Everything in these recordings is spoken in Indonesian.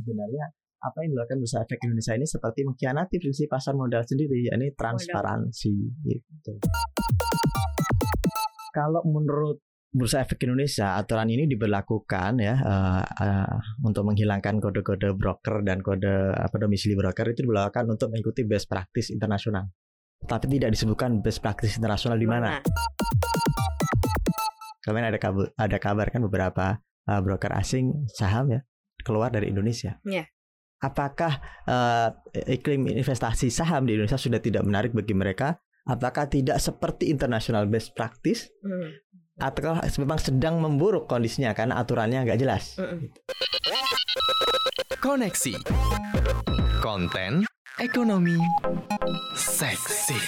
sebenarnya apa yang dilakukan bursa efek Indonesia ini seperti mengkhianati prinsip pasar modal sendiri, yakni transparansi gitu. Kalau menurut Bursa Efek Indonesia aturan ini diberlakukan ya uh, uh, untuk menghilangkan kode-kode broker dan kode apa domisili broker itu diberlakukan untuk mengikuti best practice internasional. Tapi tidak disebutkan best practice internasional di mana. Kemarin ada kabar, ada kabar kan beberapa uh, broker asing saham ya keluar dari Indonesia. Yeah. Apakah uh, iklim investasi saham di Indonesia sudah tidak menarik bagi mereka? Apakah tidak seperti international best practice? Hmm atau memang sedang memburuk kondisinya karena aturannya nggak jelas. Koneksi konten ekonomi seksi.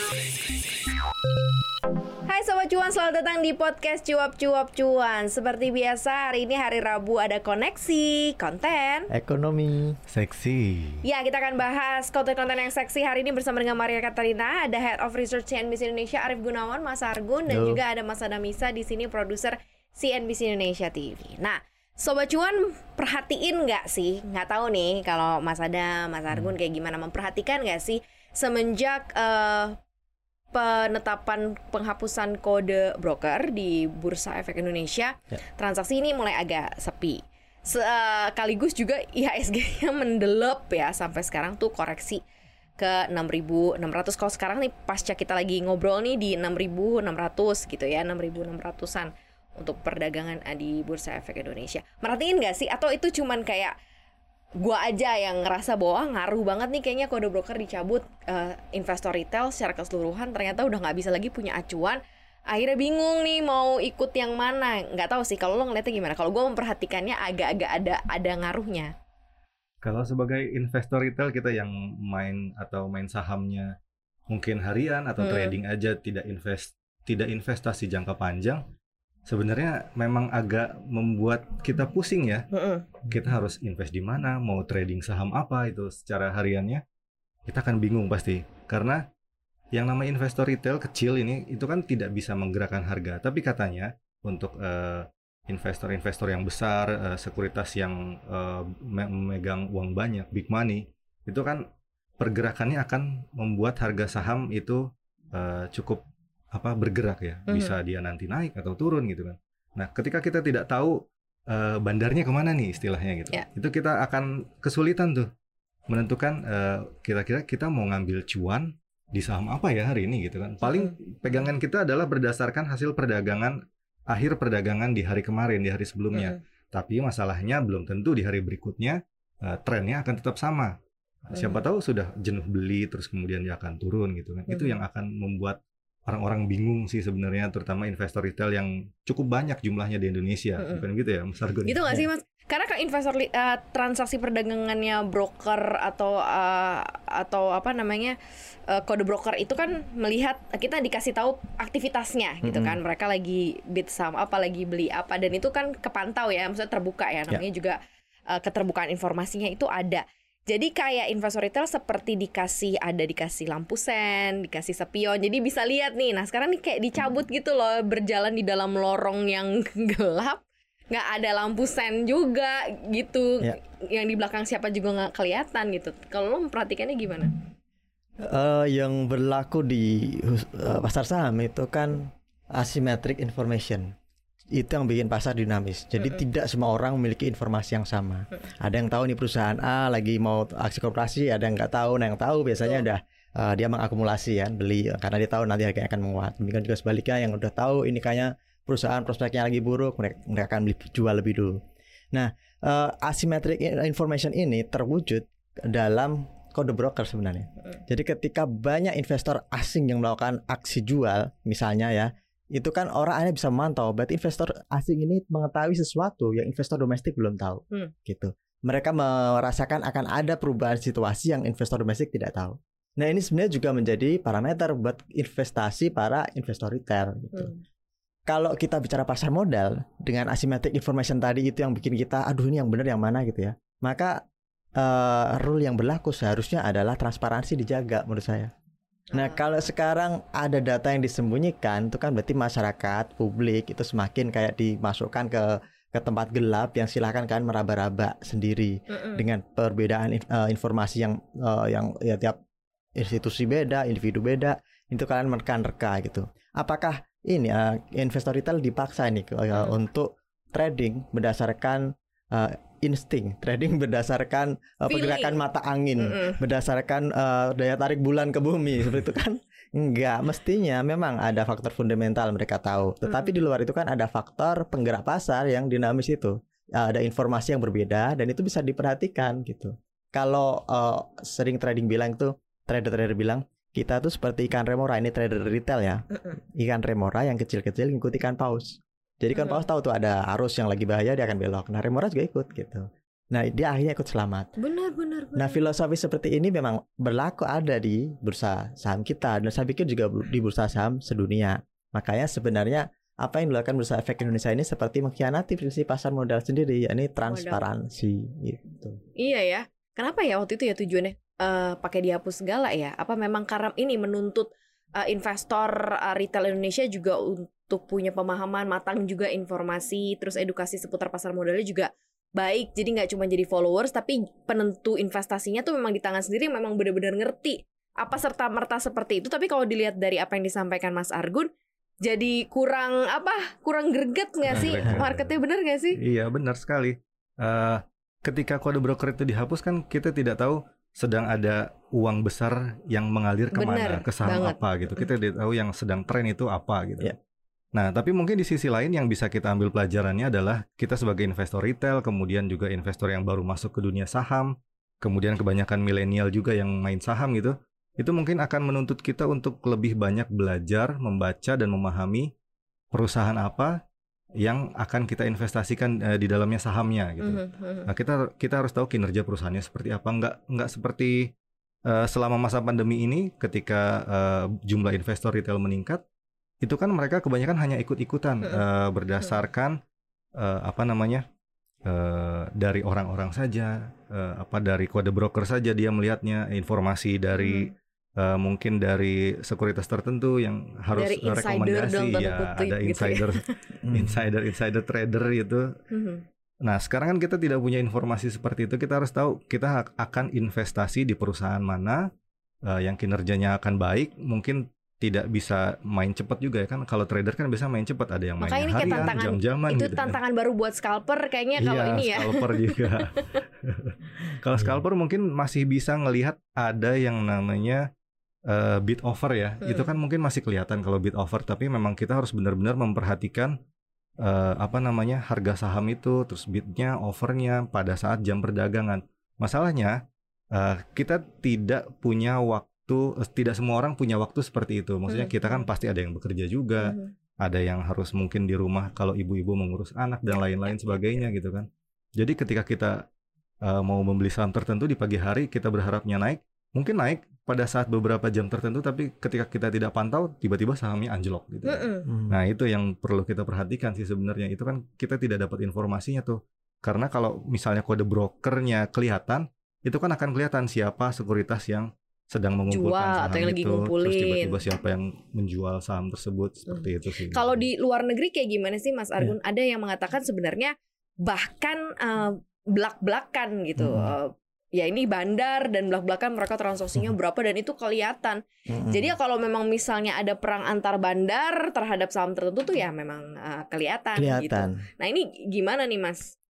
Hai Sobat Cuan, selamat datang di podcast Cuap Cuap Cuan Seperti biasa, hari ini hari Rabu ada koneksi, konten Ekonomi Seksi Ya, kita akan bahas konten-konten yang seksi hari ini bersama dengan Maria Katarina Ada Head of Research CNBC Indonesia, Arif Gunawan, Mas Argun Dan Yo. juga ada Mas Adamisa di sini produser CNBC Indonesia TV Nah, Sobat Cuan perhatiin nggak sih? Nggak tahu nih kalau Mas Adam, Mas Argun hmm. kayak gimana Memperhatikan nggak sih semenjak uh, penetapan penghapusan kode broker di Bursa Efek Indonesia, ya. transaksi ini mulai agak sepi. Sekaligus juga IHSG-nya mendelep ya sampai sekarang tuh koreksi ke 6.600 kalau sekarang nih pasca kita lagi ngobrol nih di 6.600 gitu ya 6.600an untuk perdagangan di Bursa Efek Indonesia. Merhatiin nggak sih atau itu cuman kayak gua aja yang ngerasa bahwa ah, ngaruh banget nih kayaknya kode broker dicabut. Uh, investor retail secara keseluruhan ternyata udah nggak bisa lagi punya acuan. Akhirnya bingung nih mau ikut yang mana. Nggak tahu sih kalau lo ngeliatnya gimana. Kalau gue memperhatikannya agak-agak ada ada ngaruhnya. Kalau sebagai investor retail kita yang main atau main sahamnya mungkin harian atau hmm. trading aja tidak invest tidak investasi jangka panjang sebenarnya memang agak membuat kita pusing ya. Kita harus invest di mana, mau trading saham apa itu secara hariannya. Kita akan bingung pasti. Karena yang namanya investor retail kecil ini itu kan tidak bisa menggerakkan harga. Tapi katanya untuk investor investor-investor yang besar, uh, sekuritas yang uh, memegang uang banyak, big money, itu kan pergerakannya akan membuat harga saham itu uh, cukup apa bergerak ya mm-hmm. bisa dia nanti naik atau turun gitu kan nah ketika kita tidak tahu uh, bandarnya ke mana nih istilahnya gitu yeah. itu kita akan kesulitan tuh menentukan uh, kira-kira kita mau ngambil cuan di saham apa ya hari ini gitu kan paling mm-hmm. pegangan kita adalah berdasarkan hasil perdagangan akhir perdagangan di hari kemarin di hari sebelumnya mm-hmm. tapi masalahnya belum tentu di hari berikutnya uh, trennya akan tetap sama siapa tahu sudah jenuh beli terus kemudian dia akan turun gitu kan. Itu yang akan membuat orang-orang bingung sih sebenarnya terutama investor retail yang cukup banyak jumlahnya di Indonesia mm -hmm. bukan gitu ya Mas Argun? Gitu nggak sih Mas? Karena kan investor uh, transaksi perdagangannya broker atau uh, atau apa namanya uh, kode broker itu kan melihat kita dikasih tahu aktivitasnya mm -hmm. gitu kan mereka lagi bid saham apa lagi beli apa dan itu kan kepantau ya maksudnya terbuka ya namanya yeah. juga uh, keterbukaan informasinya itu ada. Jadi kayak investor retail seperti dikasih ada dikasih lampu sen, dikasih spion. Jadi bisa lihat nih. Nah, sekarang nih kayak dicabut gitu loh, berjalan di dalam lorong yang gelap. nggak ada lampu sen juga gitu. Ya. Yang di belakang siapa juga nggak kelihatan gitu. Kalau lo memperhatikannya gimana? Uh, yang berlaku di uh, pasar saham itu kan asymmetric information itu yang bikin pasar dinamis. Jadi mm -hmm. tidak semua orang memiliki informasi yang sama. Ada yang tahu nih perusahaan A lagi mau aksi korporasi, ada yang nggak tahu. Nah yang tahu biasanya oh. udah uh, dia mengakumulasi ya beli karena dia tahu nanti harganya akan menguat. Demikian juga sebaliknya yang udah tahu ini kayaknya perusahaan prospeknya lagi buruk, mereka, mereka akan beli jual lebih dulu. Nah uh, asymmetric information ini terwujud dalam kode broker sebenarnya. Jadi ketika banyak investor asing yang melakukan aksi jual, misalnya ya, itu kan orang hanya bisa memantau. Berarti investor asing ini mengetahui sesuatu yang investor domestik belum tahu, hmm. gitu. Mereka merasakan akan ada perubahan situasi yang investor domestik tidak tahu. Nah ini sebenarnya juga menjadi parameter buat investasi para investor retail. Gitu. Hmm. Kalau kita bicara pasar modal dengan asymmetric information tadi itu yang bikin kita, aduh ini yang benar yang mana gitu ya. Maka uh, rule yang berlaku seharusnya adalah transparansi dijaga menurut saya. Nah, kalau sekarang ada data yang disembunyikan, itu kan berarti masyarakat, publik itu semakin kayak dimasukkan ke ke tempat gelap yang silahkan kalian meraba-raba sendiri Mm-mm. dengan perbedaan eh, informasi yang eh, yang ya tiap institusi beda, individu beda, itu kalian menekan-reka gitu. Apakah ini eh, investor retail dipaksa nih eh, Hmm. untuk trading berdasarkan eh, insting, trading berdasarkan Feeling. pergerakan mata angin, Mm-mm. berdasarkan eh, daya tarik bulan ke bumi seperti itu kan? Enggak, mestinya memang ada faktor fundamental mereka tahu. Tetapi di luar itu kan ada faktor penggerak pasar yang dinamis itu. Ada informasi yang berbeda dan itu bisa diperhatikan gitu. Kalau eh, sering trading bilang itu trader-trader bilang kita tuh seperti ikan remora ini trader retail ya. Ikan remora yang kecil-kecil ngikut ikan paus. Jadi Mhm. paus tahu tuh ada arus yang lagi bahaya dia akan belok. Nah remora juga ikut gitu. Nah dia akhirnya ikut selamat. Benar, benar, benar. Nah, filosofi seperti ini memang berlaku ada di bursa saham kita dan saya pikir juga di bursa saham sedunia. Makanya sebenarnya apa yang dilakukan bursa efek Indonesia ini seperti mengkhianati prinsip pasar modal sendiri, yakni transparansi gitu. Iya ya. Kenapa ya waktu itu ya tujuannya eh, pakai dihapus segala ya? Apa memang karena ini menuntut eh, investor eh, retail Indonesia juga untuk punya pemahaman matang juga informasi, terus edukasi seputar pasar modalnya juga baik. Jadi nggak cuma jadi followers, tapi penentu investasinya tuh memang di tangan sendiri memang benar-benar ngerti apa serta merta seperti itu. Tapi kalau dilihat dari apa yang disampaikan Mas Argun, jadi kurang apa? Kurang greget nggak sih? Marketnya bener nggak sih? Iya benar sekali. Eh, ketika kode broker itu dihapus kan kita tidak tahu sedang ada uang besar yang mengalir ke mana, Benar ke saham banget. apa gitu. Kita tidak tahu yang sedang tren itu apa gitu. Iya. Nah, tapi mungkin di sisi lain yang bisa kita ambil pelajarannya adalah kita sebagai investor retail, kemudian juga investor yang baru masuk ke dunia saham, kemudian kebanyakan milenial juga yang main saham gitu. Itu mungkin akan menuntut kita untuk lebih banyak belajar, membaca dan memahami perusahaan apa yang akan kita investasikan eh, di dalamnya sahamnya gitu. Mhm, mhm. Nah, kita kita harus tahu kinerja perusahaannya seperti apa. Nggak nggak seperti eh, selama masa pandemi ini ketika eh, jumlah investor retail meningkat, itu kan mereka kebanyakan hanya ikut-ikutan eh, berdasarkan eh, apa namanya eh, dari orang-orang saja, eh, apa dari kode broker saja dia melihatnya informasi dari eh, mungkin dari sekuritas tertentu yang harus Dari insider rekomendasi tanda ya ada gitu ya. insider Hmm. insider insider trader itu. Nah, sekarang kan kita tidak punya informasi seperti itu. Kita harus tahu kita akan investasi di perusahaan mana eh, yang kinerjanya akan baik. Mungkin tidak bisa main cepat juga ya kan. Kalau trader kan biasa main cepat. Ada yang Makanya ini kayak harian, tantangan- jam-jaman itu gitu. kan. tantangan baru buat scalper kayaknya kalau Iya, ini ya. scalper juga. Kalau Iya. scalper mungkin masih bisa ngelihat ada yang namanya eh, bid offer ya. Hmm. Itu kan mungkin masih kelihatan kalau bid offer, tapi memang kita harus benar-benar memperhatikan eh, apa namanya harga saham itu, terus bidnya, offernya pada saat jam perdagangan. Masalahnya eh, kita tidak punya waktu, eh, tidak semua orang punya waktu seperti itu. Maksudnya Hmm. kita kan pasti ada yang bekerja juga, Mhm. ada yang harus mungkin di rumah kalau ibu-ibu mengurus anak dan lain-lain sebagainya gitu kan. Jadi ketika kita uh, mau membeli saham tertentu di pagi hari kita berharapnya naik, mungkin naik pada saat beberapa jam tertentu tapi ketika kita tidak pantau tiba-tiba sahamnya anjlok gitu. Mhm. Hmm. Nah, itu yang perlu kita perhatikan sih sebenarnya. Itu kan kita tidak dapat informasinya tuh. Karena kalau misalnya kode brokernya kelihatan, itu kan akan kelihatan siapa sekuritas yang sedang mengumpulkan Jual saham atau yang lagi itu, ngumpulin. terus tiba-tiba siapa yang menjual saham tersebut seperti itu sih. Kalau di luar negeri kayak gimana sih Mas Argun? Ada yang mengatakan sebenarnya bahkan eh, belak-belakan gitu. Mhm. Eh, ya ini bandar dan belak-belakan mereka transaksinya Mhm. berapa dan itu kelihatan. Mm-mm. Jadi ya kalau memang misalnya ada perang antar bandar terhadap saham tertentu tuh ya memang eh, kelihatan, gitu. kelihatan. Nah ini gimana nih Mas?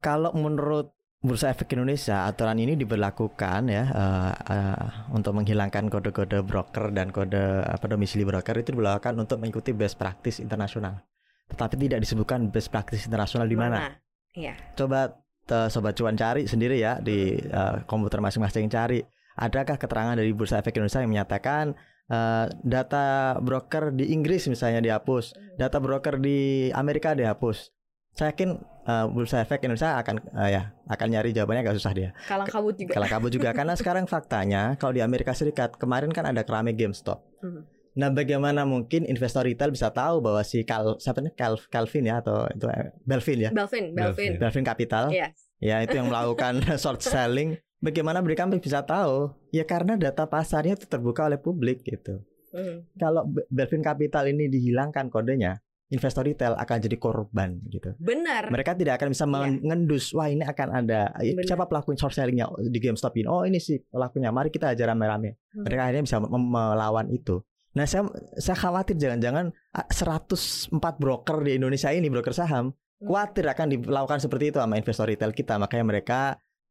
Kalau menurut Bursa Efek Indonesia, aturan ini diberlakukan ya eh, eh, untuk menghilangkan kode-kode broker dan kode apa domisili broker itu diberlakukan untuk mengikuti best practice internasional. Tetapi tidak disebutkan best practice internasional di mana. Iya. Coba eh, sobat cuan cari sendiri ya di eh, komputer masing-masing cari. Adakah keterangan dari Bursa Efek Indonesia yang menyatakan eh, data broker di Inggris misalnya dihapus, data broker di Amerika dihapus? Saya yakin eh, Bursa Efek Indonesia akan eh, ya akan nyari jawabannya agak susah dia. Kalang kabut juga. Kalau kabut juga karena sekarang faktanya kalau di Amerika Serikat kemarin kan ada keramik GameStop. Mhm. Nah, bagaimana mungkin investor retail bisa tahu bahwa si Cal, siapa nih Cal, Calvin ya atau itu eh, Belvin ya? Belvin, Belvin. Belvin Capital. Iya. Ya, itu yang melakukan short selling. Bagaimana mereka bisa tahu? Ya karena data pasarnya itu terbuka oleh publik gitu. Mhm. Kalau Be- Belvin Capital ini dihilangkan kodenya, investor retail akan jadi korban gitu. Benar. Mereka tidak akan bisa Iya. mengendus, wah ini akan ada eh, Benar. siapa pelaku short sellingnya di GameStop ini. Oh ini sih pelakunya, mari kita ajar rame-rame. Hmm. Mereka akhirnya bisa melawan itu. Nah saya saya khawatir jangan-jangan ah, 104 broker di Indonesia ini broker saham Hmm. khawatir akan dilakukan seperti itu sama investor retail kita. Makanya mereka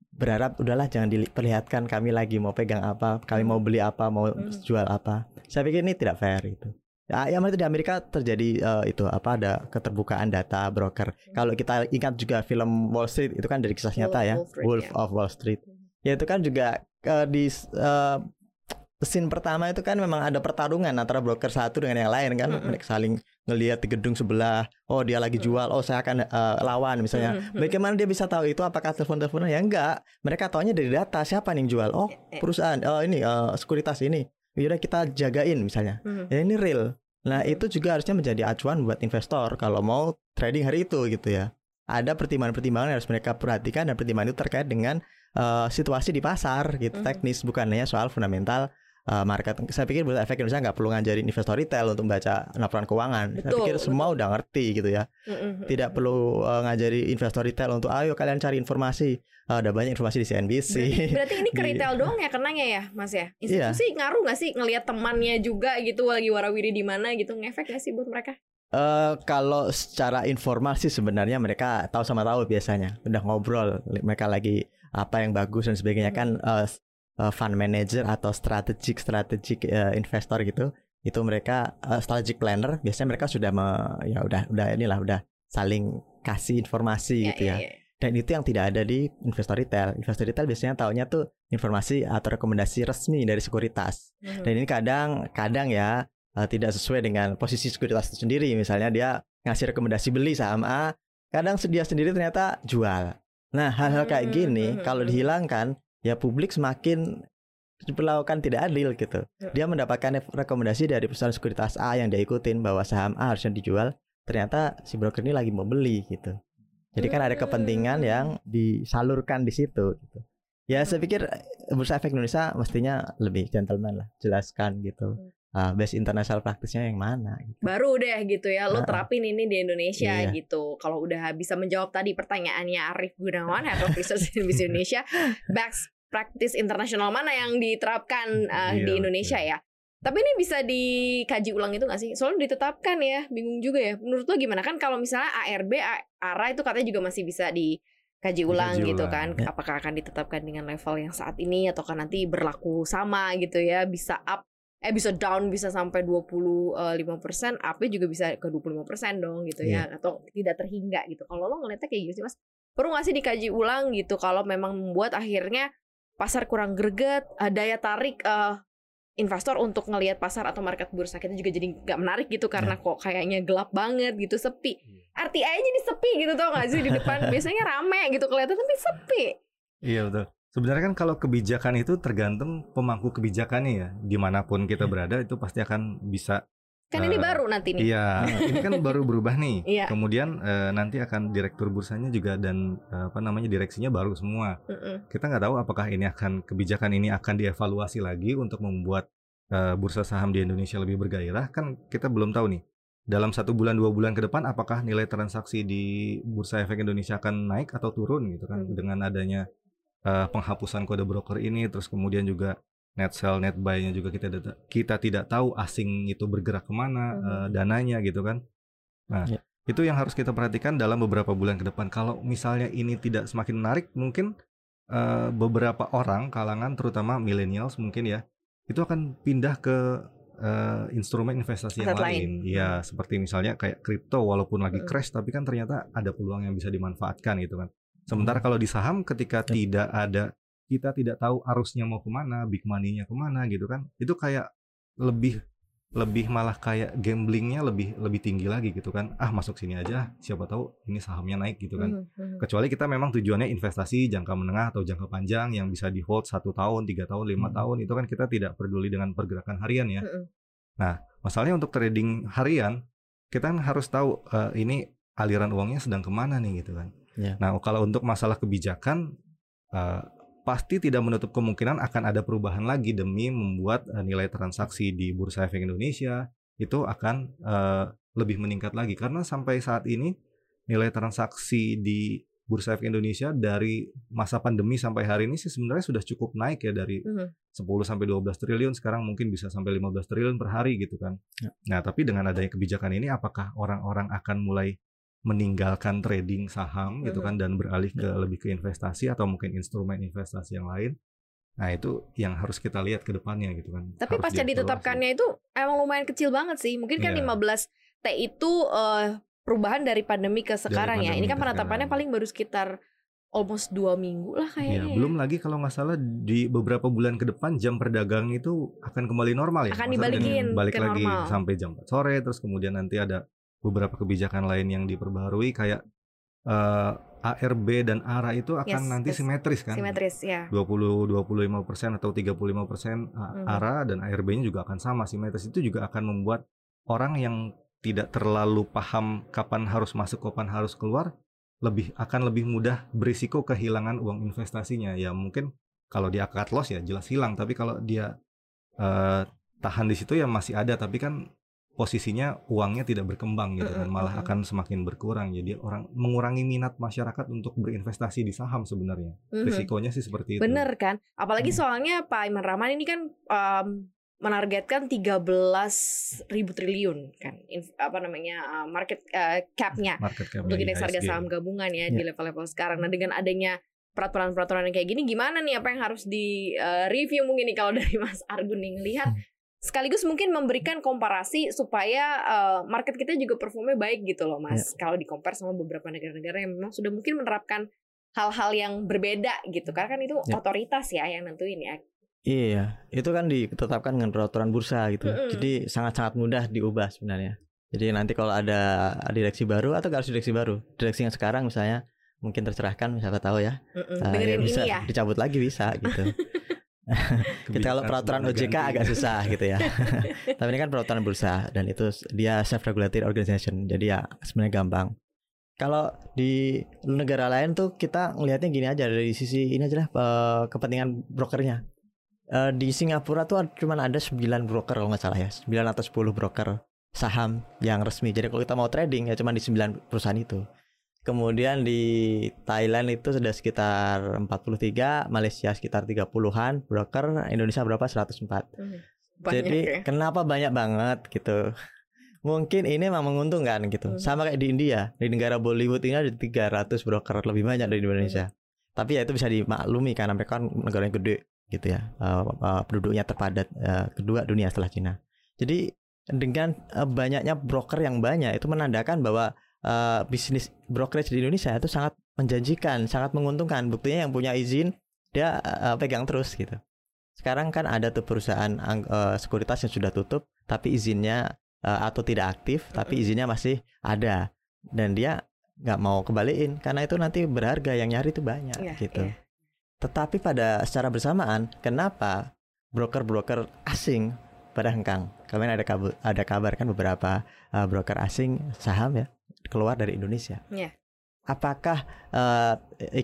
berharap udahlah jangan diperlihatkan kami lagi mau pegang apa, kami mau beli apa, mau Hmm. jual apa. Saya pikir ini tidak fair itu. Ya, yang itu di Amerika terjadi eh, itu apa ada keterbukaan data broker. Kalau kita ingat juga film Wall Street itu kan dari kisah Hmm. Wolf nyata ya, of Wall Street, Wolf ya. of Wall Street. Ya itu kan juga eh, di eh, scene pertama itu kan memang ada pertarungan antara broker satu dengan yang lain kan, Mm-mm. mereka saling ngelihat di gedung sebelah. Oh dia lagi jual, oh saya akan eh, lawan misalnya. Mm-mm. Bagaimana dia bisa tahu itu? Apakah telepon-teleponan? Ya enggak. Mereka taunya dari data siapa nih yang jual. Oh perusahaan, oh ini eh, sekuritas ini. Yaudah kita jagain misalnya. Mhm. Ya ini real. Nah itu juga harusnya menjadi acuan buat investor kalau mau trading hari itu gitu ya. Ada pertimbangan-pertimbangan yang harus mereka perhatikan dan pertimbangan itu terkait dengan eh, situasi di pasar gitu Mhm. teknis bukan hanya soal fundamental eh, market. Saya pikir Bursa Efek Indonesia nggak perlu ngajarin investor retail untuk baca laporan keuangan. Saya Betul, pikir semua udah ngerti gitu ya. Mhm. Tidak perlu eh, ngajari investor retail untuk ayo kalian cari informasi. Eh, ada banyak informasi di CNBC. Berarti, berarti ini ke Di- retail doang ya kenanya ya, Mas ya? Iya. Institusi ngaruh nggak sih ngelihat temannya juga gitu lagi warawiri di mana gitu ngefek nggak sih buat mereka? Eh kalau secara informal sih sebenarnya mereka tahu sama tahu biasanya udah ngobrol mereka lagi apa yang bagus dan sebagainya kan eh, eh, fund manager atau strategic strategic eh, investor gitu itu mereka eh, strategic planner biasanya mereka sudah me- ya udah udah inilah udah saling kasih informasi gitu ya. Dan itu yang tidak ada di investor retail. Investor retail biasanya taunya tuh informasi atau rekomendasi resmi dari sekuritas. Mhm. Dan ini kadang kadang ya eh, tidak sesuai dengan posisi sekuritas itu sendiri. Misalnya dia ngasih rekomendasi beli saham A, kadang dia sendiri ternyata jual. Nah, hal-hal kayak Hmm, gini hmm, kalau hmm. dihilangkan, ya publik semakin diperlakukan tidak adil gitu. Hmm. Dia mendapatkan rekomendasi dari perusahaan sekuritas A yang dia ikutin bahwa saham A harusnya dijual, ternyata si broker ini lagi mau beli gitu. Jadi kan ada kepentingan yang disalurkan di situ gitu. Ya saya pikir Bursa Efek Indonesia mestinya lebih gentleman lah, jelaskan gitu. Hmm. Ah, base international praktisnya yang mana gitu. Baru deh gitu ya, lo terapin ini di Indonesia Iya. gitu. Kalau udah bisa menjawab tadi pertanyaannya Arif Gunawan, Head of Research Miss Indonesia, best practice internasional mana yang diterapkan uh, Iya, di Indonesia ya? Tapi ini bisa dikaji ulang itu gak sih? Soalnya ditetapkan ya, bingung juga ya. Menurut lo gimana kan kalau misalnya ARB, ARA itu katanya juga masih bisa dikaji ulang Dikaji gitu ulang. kan. Ya. Apakah akan ditetapkan dengan level yang saat ini ataukah nanti berlaku sama gitu ya, bisa up eh bisa down bisa sampai 25 persen, up juga bisa ke 25 persen dong gitu ya, atau tidak terhingga gitu. Kalau lo ngeliatnya kayak gitu sih mas, perlu nggak sih dikaji ulang gitu kalau memang membuat akhirnya pasar kurang greget, eh, daya tarik eh, investor untuk ngelihat pasar atau market bursa kita juga jadi nggak menarik gitu karena kok kayaknya gelap banget gitu sepi. RTI aja jadi sepi gitu tau gak sih di depan biasanya rame gitu kelihatan tapi sepi. Iya betul. Sebenarnya kan kalau kebijakan itu tergantung pemangku kebijakannya ya. Di mana pun kita Iya. berada itu pasti akan bisa. Kan ini Eh, baru nanti nih. Iya, ini kan baru berubah nih. Iya. Kemudian eh, nanti akan direktur bursanya juga dan eh, apa namanya direksinya baru semua. Mm-mm. Kita nggak tahu apakah ini akan kebijakan ini akan dievaluasi lagi untuk membuat eh, bursa saham di Indonesia lebih bergairah. Kan kita belum tahu nih. Dalam satu bulan dua bulan ke depan apakah nilai transaksi di bursa efek Indonesia akan naik atau turun gitu kan dengan adanya eh, penghapusan kode broker ini terus kemudian juga net sell net buy-nya juga kita kita tidak tahu asing itu bergerak ke mana Hmm. eh, dananya gitu kan. Nah, Ya. itu yang harus kita perhatikan dalam beberapa bulan ke depan. Kalau misalnya ini tidak semakin menarik, mungkin eh, beberapa orang kalangan terutama millennials mungkin ya, itu akan pindah ke eh, instrumen investasi yang lain. lain. Iya, seperti misalnya kayak kripto walaupun lagi Mm. crash tapi kan ternyata ada peluang yang bisa dimanfaatkan gitu kan. Hmm. Sementara kalau di saham ketika Ya. tidak ada kita tidak tahu arusnya mau ke mana, big money-nya ke mana gitu kan, itu kayak lebih lebih malah kayak gamblingnya lebih lebih tinggi lagi gitu kan. Ah masuk sini aja, siapa tahu ini sahamnya naik gitu kan. Mhm, mhm. Kecuali kita memang tujuannya investasi jangka menengah atau jangka panjang yang bisa di hold satu tahun, tiga tahun, lima Hmm. tahun itu kan kita tidak peduli dengan pergerakan harian ya. Mhm. Masalahnya untuk trading harian kita kan harus tahu eh, ini aliran uangnya sedang ke mana nih gitu kan. Ya. Nah kalau untuk masalah kebijakan eh, pasti tidak menutup kemungkinan akan ada perubahan lagi demi membuat eh, nilai transaksi di bursa efek Indonesia itu akan uh, lebih meningkat lagi karena sampai saat ini nilai transaksi di Bursa Efek Indonesia dari masa pandemi sampai hari ini sih sebenarnya sudah cukup naik ya dari Mhm. 10 sampai 12 triliun sekarang mungkin bisa sampai 15 triliun per hari gitu kan. Ya. Nah, tapi dengan adanya kebijakan ini apakah orang-orang akan mulai meninggalkan trading saham gitu kan dan beralih ke lebih ke investasi atau mungkin instrumen investasi yang lain? Nah, itu yang harus kita lihat ke depannya gitu kan. Tapi Harus pasca ditetapkannya itu emang lumayan kecil banget sih. Mungkin kan Iya. 15 T itu eh, perubahan dari pandemi ke sekarang ya. Ini pandemi kan ke penetapannya sekarang. paling baru sekitar almost dua minggu lah Iya, kayaknya. ya. belum lagi kalau nggak salah di beberapa bulan ke depan jam perdagangan itu akan kembali normal ya. Akan dibalikin balik ke lagi normal. sampai jam 4 sore terus kemudian nanti ada beberapa kebijakan lain yang diperbaharui kayak eh, ARB dan ARA itu akan Yes, nanti yes. simetris kan. Simetris ya. 20 25% atau 35% Mhm. ARA dan ARB-nya juga akan sama simetris. Itu juga akan membuat orang yang tidak terlalu paham kapan harus masuk, kapan harus keluar lebih akan lebih mudah berisiko kehilangan uang investasinya. Ya mungkin kalau dia cut loss ya jelas hilang, tapi kalau dia eh, tahan di situ ya masih ada, tapi kan posisinya uangnya tidak berkembang gitu kan, malah akan semakin berkurang. Jadi orang mengurangi minat masyarakat untuk berinvestasi di saham sebenarnya. Mhm. Risikonya sih seperti itu. Bener kan? Apalagi Hmm. soalnya Pak Iman Rahman ini kan em, menargetkan 13 ribu triliun kan apa namanya uh, market uh, capnya market cap untuk indeks harga saham gabungan ya di Ya. level-level sekarang. Nah dengan adanya peraturan-peraturan yang kayak gini gimana nih apa yang harus di uh, review mungkin nih kalau dari Mas Argun nih ngelihat sekaligus mungkin memberikan komparasi supaya uh, market kita juga performnya baik gitu loh Mas. Kalau di compare sama beberapa negara-negara yang memang sudah mungkin menerapkan hal-hal yang berbeda gitu karena kan itu Ya. otoritas ya yang nentuin ya. Iya, itu kan ditetapkan dengan peraturan bursa gitu. Mm-mm. Jadi sangat-sangat mudah diubah sebenarnya. Jadi nanti kalau ada direksi baru atau harus direksi baru, direksi yang sekarang misalnya mungkin tercerahkan, siapa tahu ya. Mm-mm. Nah, Dengerin ya bisa ya. dicabut lagi bisa gitu. Kita kalau peraturan OJK agak susah gitu ya. Tapi ini kan peraturan bursa dan itu dia self regulated organization. Jadi ya sebenarnya gampang. Kalau di negara lain tuh kita ngelihatnya gini aja dari sisi ini aja lah eh, kepentingan brokernya. Eh, di Singapura tuh cuma ada 9 broker kalau nggak salah ya, 9 atau 10 broker saham yang resmi. Jadi kalau kita mau trading ya cuma di 9 perusahaan itu. Kemudian di Thailand itu sudah sekitar 43, Malaysia sekitar 30-an, broker Indonesia berapa? 104. Hmm. Banyak Jadi ya. kenapa banyak banget gitu? Mungkin ini memang menguntungkan gitu. Hmm. Sama kayak di India, di negara Bollywood ini ada 300 broker lebih banyak dari Indonesia. Tapi ya itu bisa dimaklumi karena mereka kan negara yang gede gitu ya. Eh, eh, penduduknya terpadat eh, kedua dunia setelah Cina. Jadi dengan banyaknya broker yang banyak itu menandakan bahwa eh, bisnis brokerage di Indonesia itu sangat menjanjikan, sangat menguntungkan. Buktinya yang punya izin dia eh, pegang terus gitu. Sekarang kan ada tuh perusahaan eh, sekuritas yang sudah tutup tapi izinnya eh, atau tidak aktif tapi izinnya masih ada dan dia nggak mau kembaliin karena itu nanti berharga yang nyari itu banyak Iya, gitu. iya. Tetapi pada secara bersamaan kenapa broker-broker asing pada hengkang? Kemarin ada kabar, ada kabar kan beberapa broker asing saham ya keluar dari Indonesia. Iya. Apakah eh,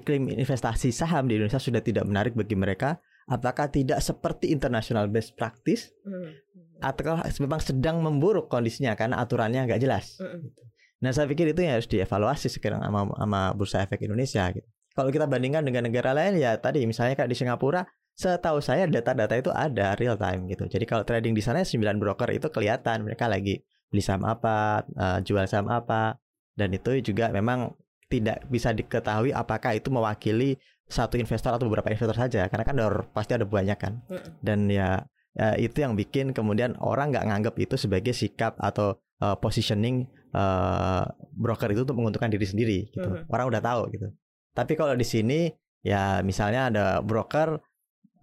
iklim investasi saham di Indonesia sudah tidak menarik bagi mereka? Apakah tidak seperti international best practice Hmm. atau memang sedang memburuk kondisinya karena aturannya nggak jelas? Mm-mm. Nah saya pikir itu yang harus dievaluasi sekarang sama, sama Bursa Efek Indonesia gitu. Kalau kita bandingkan dengan negara lain ya tadi misalnya kayak di Singapura, setahu saya data-data itu ada real time gitu. Jadi kalau trading di sana 9 broker itu kelihatan mereka lagi beli saham apa, eh, jual saham apa, dan itu juga memang tidak bisa diketahui apakah itu mewakili satu investor atau beberapa investor saja karena kan ada- pasti ada banyak kan. Dan ya, ya itu yang bikin kemudian orang nggak nganggap itu sebagai sikap atau uh, positioning uh, broker itu untuk menguntungkan diri sendiri gitu. Mhm. orang udah tahu gitu. Tapi kalau di sini ya misalnya ada broker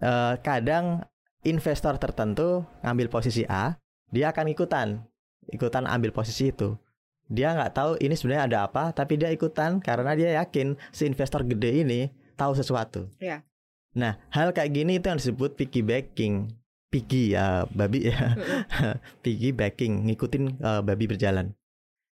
uh, kadang investor tertentu ngambil posisi A dia akan ikutan. Ikutan ambil posisi itu dia nggak tahu ini sebenarnya ada apa tapi dia ikutan karena dia yakin si investor gede ini tahu sesuatu Iya. Nah, hal kayak gini itu yang disebut piggybacking. Piggy ya, babi ya. Piggybacking, ngikutin eh, babi berjalan.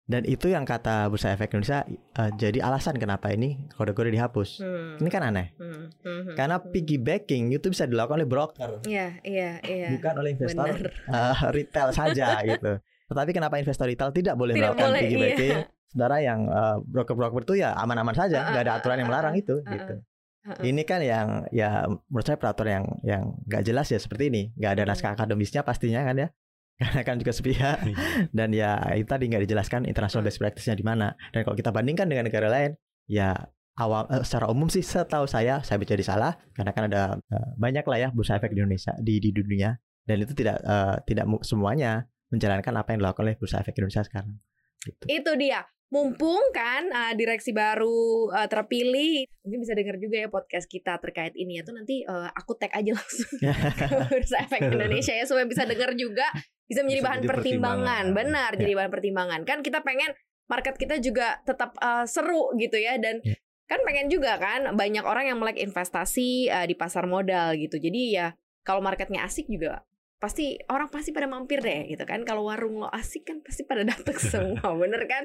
Dan itu yang kata Bursa Efek Indonesia eh, jadi alasan kenapa ini kode-kode dihapus. Hmm. Ini kan aneh. Hmm. Hmm. Karena piggybacking itu bisa dilakukan oleh broker, Iya, iya, iya. bukan oleh investor Bener. eh, retail saja gitu. Tetapi kenapa investor retail tidak boleh Tidak melakukan boleh, piggy iya. Saudara yang eh, broker-broker itu ya aman-aman saja, Uh, nggak ada uh, aturan yang uh, melarang uh, itu, uh, gitu. uh. Ini kan yang ya menurut saya peraturan yang yang nggak jelas ya seperti ini, nggak ada naskah akademisnya pastinya kan ya, karena kan juga sepihak. Dan ya itu tadi nggak dijelaskan international best practice-nya di mana. Dan kalau kita bandingkan dengan negara lain, ya awal eh, secara umum sih setahu saya saya bisa jadi salah karena kan ada eh, banyak lah ya bursa efek di Indonesia di di dunia. Dan itu tidak eh, tidak mu- semuanya menjalankan apa yang dilakukan oleh bursa efek Indonesia sekarang. Gitu. Itu dia. Mumpung kan uh, direksi baru uh, terpilih, mungkin bisa dengar juga ya podcast kita terkait ini atau nanti uh, aku tag aja langsung ke Bursa Efek Indonesia ya supaya bisa dengar juga, bisa menjadi Bisa bahan jadi pertimbangan. pertimbangan. Benar, Ya. jadi bahan pertimbangan. Kan kita pengen market kita juga tetap uh, seru gitu ya dan Ya. kan pengen juga kan banyak orang yang melek investasi uh, di pasar modal gitu. Jadi ya kalau marketnya asik juga pasti orang pasti pada mampir deh gitu kan. Kalau warung lo asik kan pasti pada datang semua, bener kan?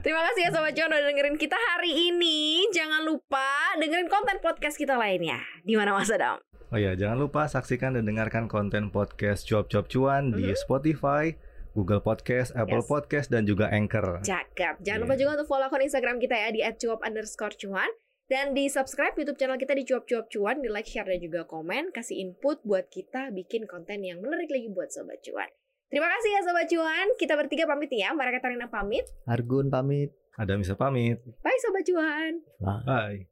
Terima kasih ya Sobat Cuan udah dengerin kita hari ini. Jangan lupa dengerin konten podcast kita lainnya. Di mana Mas Adam? Oh ya, jangan lupa saksikan dan dengarkan konten podcast Cuap Cuap Cuan di Mhm. Spotify, Google Podcast, Apple Yes. Podcast, dan juga Anchor. Cakep. Jangan Iya. lupa juga untuk follow akun Instagram kita ya di @cuap underscore cuan. Dan di subscribe YouTube channel kita di Cuap Cuap Cuan, di like, share, dan juga komen. Kasih input buat kita bikin konten yang menarik lagi buat Sobat Cuan. Terima kasih ya Sobat Cuan. Kita bertiga pamit ya. Mbak Katarina pamit. Argun pamit. Ada Misa pamit. Bye Sobat Cuan. Wah. Bye.